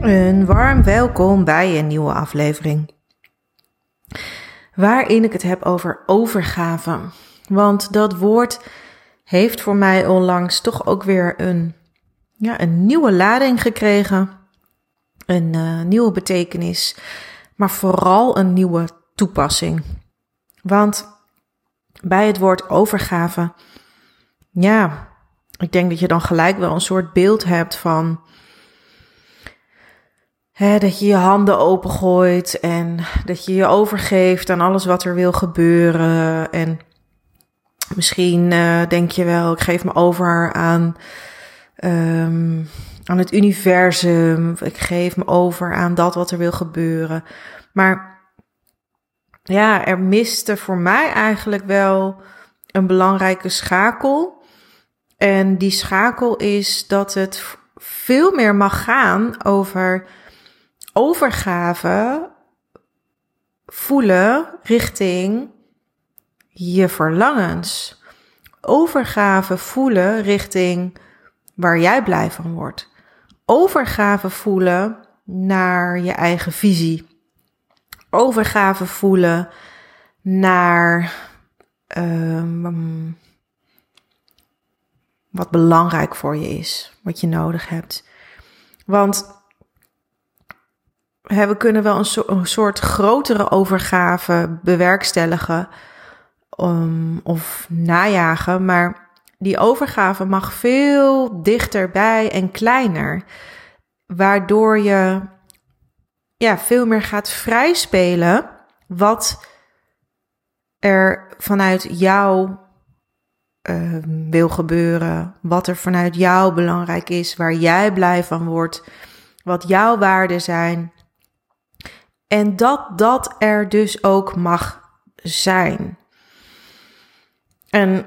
Een warm welkom bij een nieuwe aflevering. Waarin ik het heb over overgave. Want dat woord heeft voor mij onlangs toch ook weer een, ja, een nieuwe lading gekregen. Een uh, nieuwe betekenis. Maar vooral een nieuwe toepassing. Want bij het woord overgave, ja, ik denk dat je dan gelijk wel een soort beeld hebt van Dat je je handen opengooit en dat je je overgeeft aan alles wat er wil gebeuren. En misschien uh, denk je wel, ik geef me over aan, um, aan het universum. Ik geef me over aan dat wat er wil gebeuren. Maar ja, er miste voor mij eigenlijk wel een belangrijke schakel. En die schakel is dat het veel meer mag gaan over overgave voelen richting je verlangens. Overgave voelen richting waar jij blij van wordt. Overgave voelen naar je eigen visie. Overgave voelen naar um, wat belangrijk voor je is, wat je nodig hebt. Want we kunnen wel een, soort grotere overgave bewerkstelligen um, of najagen, maar die overgave mag veel dichterbij en kleiner, waardoor je ja, veel meer gaat vrijspelen wat er vanuit jou uh, wil gebeuren, wat er vanuit jou belangrijk is, waar jij blij van wordt, wat jouw waarden zijn. En dat dat er dus ook mag zijn. En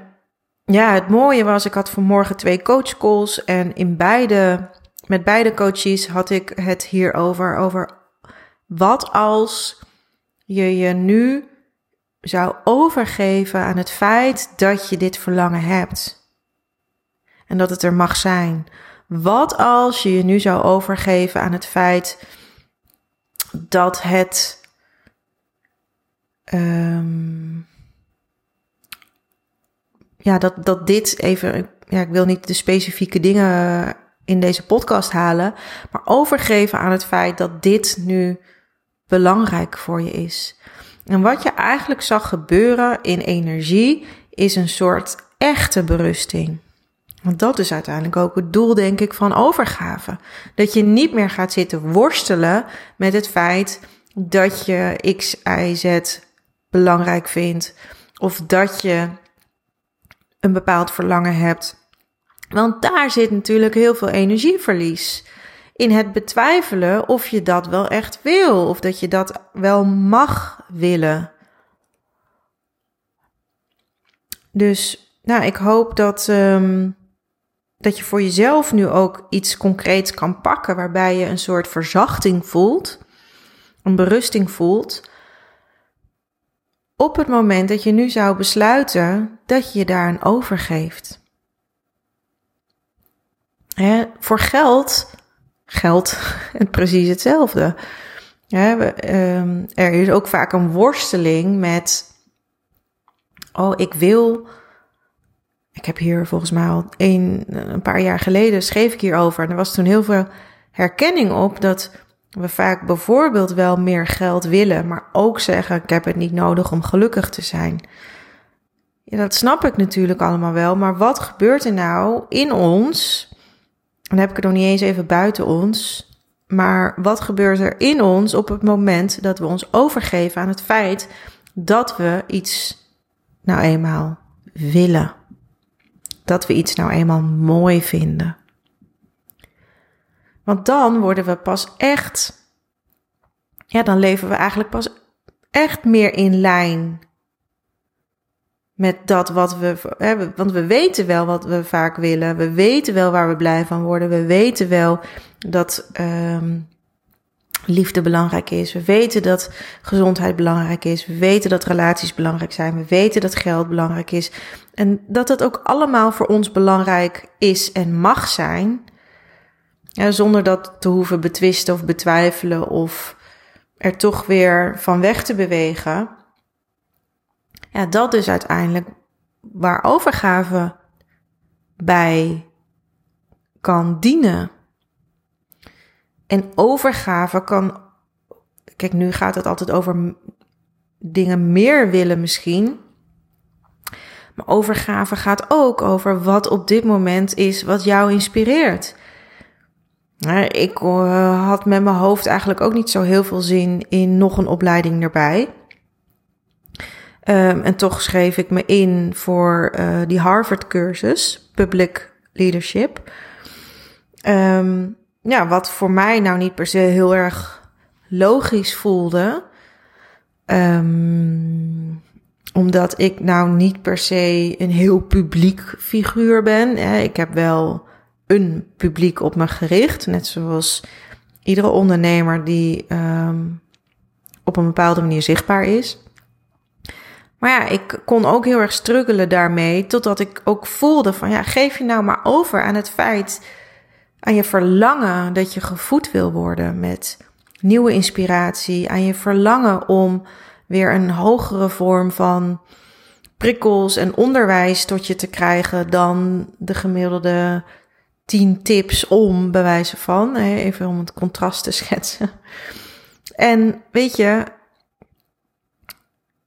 ja, het mooie was, ik had vanmorgen twee coachcalls en in beide, met beide coaches had ik het hierover, over wat als je je nu zou overgeven aan het feit dat je dit verlangen hebt. En dat het er mag zijn. Wat als je je nu zou overgeven aan het feit dat het. Um, ja, dat, dat dit even. Ja, ik wil niet de specifieke dingen in deze podcast halen. Maar overgeven aan het feit dat dit nu belangrijk voor je is. En wat je eigenlijk zag gebeuren in energie is een soort echte berusting. Want dat is uiteindelijk ook het doel, denk ik, van overgave. Dat je niet meer gaat zitten worstelen met het feit dat je X, Y, Z belangrijk vindt. Of dat je een bepaald verlangen hebt. Want daar zit natuurlijk heel veel energieverlies. In het betwijfelen of je dat wel echt wil. Of dat je dat wel mag willen. Dus nou, ik hoop dat. Um, dat je voor jezelf nu ook iets concreets kan pakken waarbij je een soort verzachting voelt, een berusting voelt. Op het moment dat je nu zou besluiten dat je je daaraan overgeeft. Hè, voor geld geldt het precies hetzelfde. we, um, er is ook vaak een worsteling met, oh, ik wil ik heb hier volgens mij al een, een paar jaar geleden schreef ik hierover. En er was toen heel veel herkenning op dat we vaak bijvoorbeeld wel meer geld willen, maar ook zeggen: ik heb het niet nodig om gelukkig te zijn. Dat snap ik natuurlijk allemaal wel, maar wat gebeurt er nou in ons? Dan heb ik het nog niet eens even buiten ons. Maar wat gebeurt er in ons op het moment dat we ons overgeven aan het feit dat we iets nou eenmaal willen? Dat we iets nou eenmaal mooi vinden. Want dan worden we pas echt, ja, dan leven we eigenlijk pas echt meer in lijn met dat wat we, hè, want we weten wel wat we vaak willen, we weten wel waar we blij van worden, we weten wel dat um, liefde belangrijk is. We weten dat gezondheid belangrijk is. We weten dat relaties belangrijk zijn. We weten dat geld belangrijk is. En dat dat ook allemaal voor ons belangrijk is en mag zijn. Ja, zonder dat te hoeven betwisten of betwijfelen of er toch weer van weg te bewegen. Ja, dat is uiteindelijk waar overgave bij kan dienen. En overgave kan. Kijk, nu gaat het altijd over dingen meer willen misschien. Maar overgave gaat ook over wat op dit moment is wat jou inspireert. Ik eh, had met mijn hoofd eigenlijk ook niet zo heel veel zin in nog een opleiding erbij. Um, en toch schreef ik me in voor uh, die Harvard-cursus, Public Leadership. Um, ja, wat voor mij nou niet per se heel erg logisch voelde. Um, omdat ik nou niet per se een heel publiek figuur ben. Ik heb wel een publiek op me gericht. Net zoals iedere ondernemer die um, op een bepaalde manier zichtbaar is. Maar ja, ik kon ook heel erg struggelen daarmee. Totdat ik ook voelde van ja, geef je nou maar over aan het feit, aan je verlangen dat je gevoed wil worden met nieuwe inspiratie. Aan je verlangen om weer een hogere vorm van prikkels en onderwijs tot je te krijgen dan de gemiddelde tien tips om, bij wijze van. Even om het contrast te schetsen. En weet je,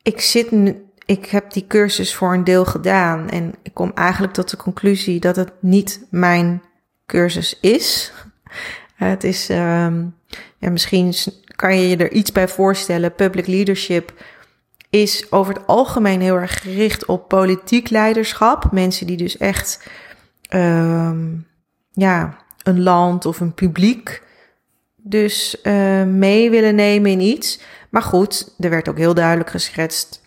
ik zit nu, ik heb die cursus voor een deel gedaan en ik kom eigenlijk tot de conclusie dat het niet mijn cursus is. Het is, um, ja, misschien kan je je er iets bij voorstellen. Public leadership is over het algemeen heel erg gericht op politiek leiderschap. Mensen die dus echt um, ja, een land of een publiek dus uh, mee willen nemen in iets. Maar goed, er werd ook heel duidelijk geschetst.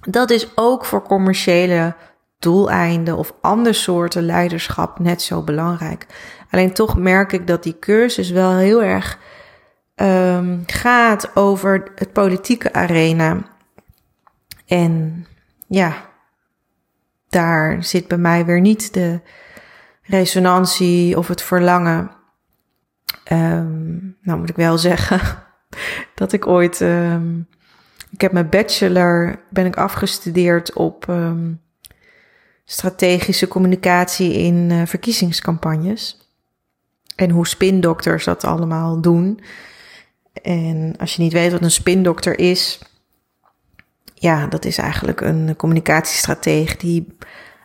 Dat is ook voor commerciële doeleinden of andere soorten leiderschap net zo belangrijk. Alleen toch merk ik dat die cursus wel heel erg um, gaat over het politieke arena. En ja, daar zit bij mij weer niet de resonantie of het verlangen. Um, nou moet ik wel zeggen dat ik ooit. Um, ik heb mijn bachelor ben ik afgestudeerd op strategische communicatie in uh, verkiezingscampagnes. En hoe spindokters dat allemaal doen. En als je niet weet wat een spindokter is, ja, dat is eigenlijk een communicatiestrateeg die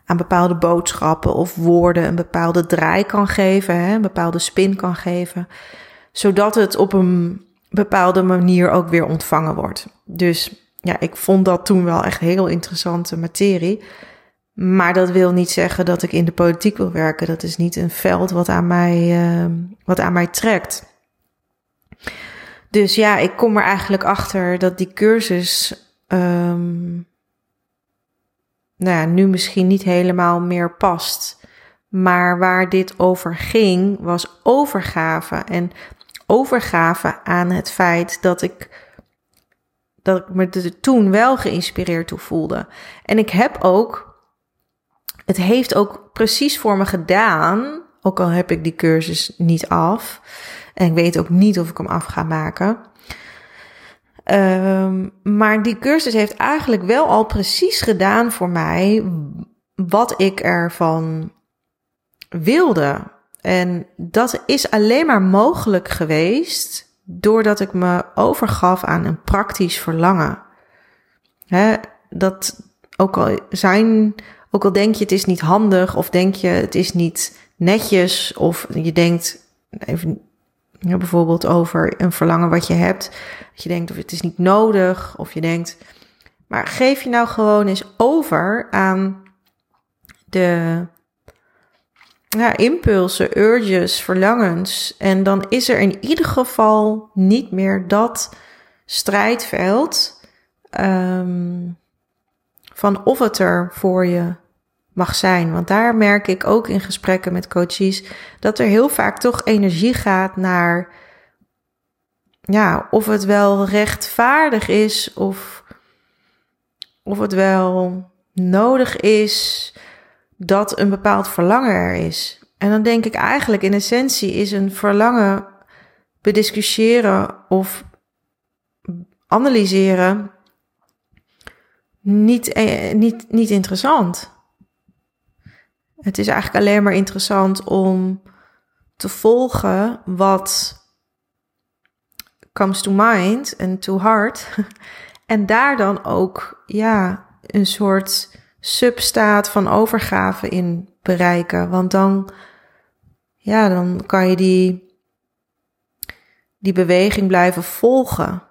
aan bepaalde boodschappen of woorden een bepaalde draai kan geven, hè, een bepaalde spin kan geven, zodat het op een bepaalde manier ook weer ontvangen wordt. Dus ja, ik vond dat toen wel echt heel interessante materie. Maar dat wil niet zeggen dat ik in de politiek wil werken. Dat is niet een veld wat aan mij, uh, wat aan mij trekt. Dus ja, ik kom er eigenlijk achter dat die cursus um, nou ja, nu misschien niet helemaal meer past. Maar waar dit over ging, was overgave. En overgave aan het feit dat ik, dat ik me er toen wel geïnspireerd toe voelde. En ik heb ook, het heeft ook precies voor me gedaan, ook al heb ik die cursus niet af. En ik weet ook niet of ik hem af ga maken. Um, maar die cursus heeft eigenlijk wel al precies gedaan voor mij wat ik ervan wilde. En dat is alleen maar mogelijk geweest doordat ik me overgaf aan een praktisch verlangen. Dat ook al zijn, ook al denk je het is niet handig, of denk je het is niet netjes, of je denkt, even ja, bijvoorbeeld over een verlangen wat je hebt. Dat je denkt of het is niet nodig. Of je denkt. Maar geef je nou gewoon eens over aan de ja, impulsen, urges, verlangens. En dan is er in ieder geval niet meer dat strijdveld. Um, van of het er voor je mag zijn. Want daar merk ik ook in gesprekken met coaches dat er heel vaak toch energie gaat naar ja, of het wel rechtvaardig is of of het wel nodig is dat een bepaald verlangen er is. En dan denk ik eigenlijk in essentie is een verlangen bediscussiëren of analyseren niet, eh, niet, niet interessant. Het is eigenlijk alleen maar interessant om te volgen wat comes to mind en to heart. En daar dan ook ja, een soort substaat van overgave in bereiken. Want dan, ja, dan kan je die, die beweging blijven volgen.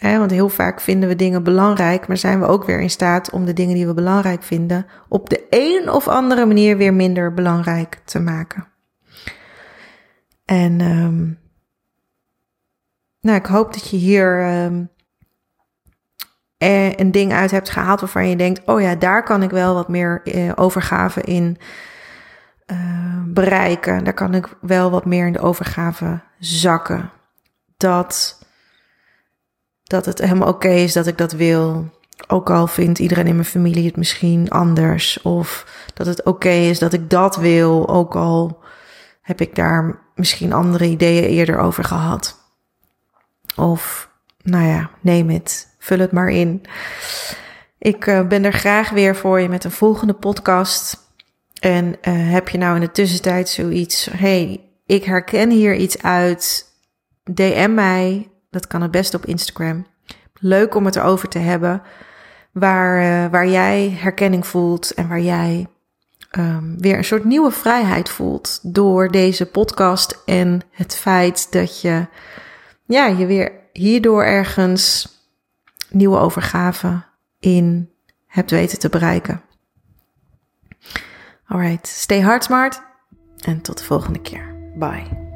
Want heel vaak vinden we dingen belangrijk, maar zijn we ook weer in staat om de dingen die we belangrijk vinden op de een of andere manier weer minder belangrijk te maken. En um, nou, ik hoop dat je hier um, een ding uit hebt gehaald waarvan je denkt: oh ja, daar kan ik wel wat meer uh, overgave in uh, bereiken. Daar kan ik wel wat meer in de overgave zakken. Dat, dat het helemaal oké is dat ik dat wil. Ook al vindt iedereen in mijn familie het misschien anders. Of dat het oké is dat ik dat wil. Ook al heb ik daar misschien andere ideeën eerder over gehad. Of, nou ja, neem het. Vul het maar in. Ik uh, ben er graag weer voor je met een volgende podcast. En uh, heb je nou in de tussentijd zoiets, hey, ik herken hier iets uit, DM mij. Dat kan het best op Instagram. Leuk om het erover te hebben. Waar, uh, waar jij herkenning voelt en waar jij um, weer een soort nieuwe vrijheid voelt door deze podcast en het feit dat je ja, je weer hierdoor ergens nieuwe overgave in hebt weten te bereiken. Alright, stay hard smart en tot de volgende keer. Bye.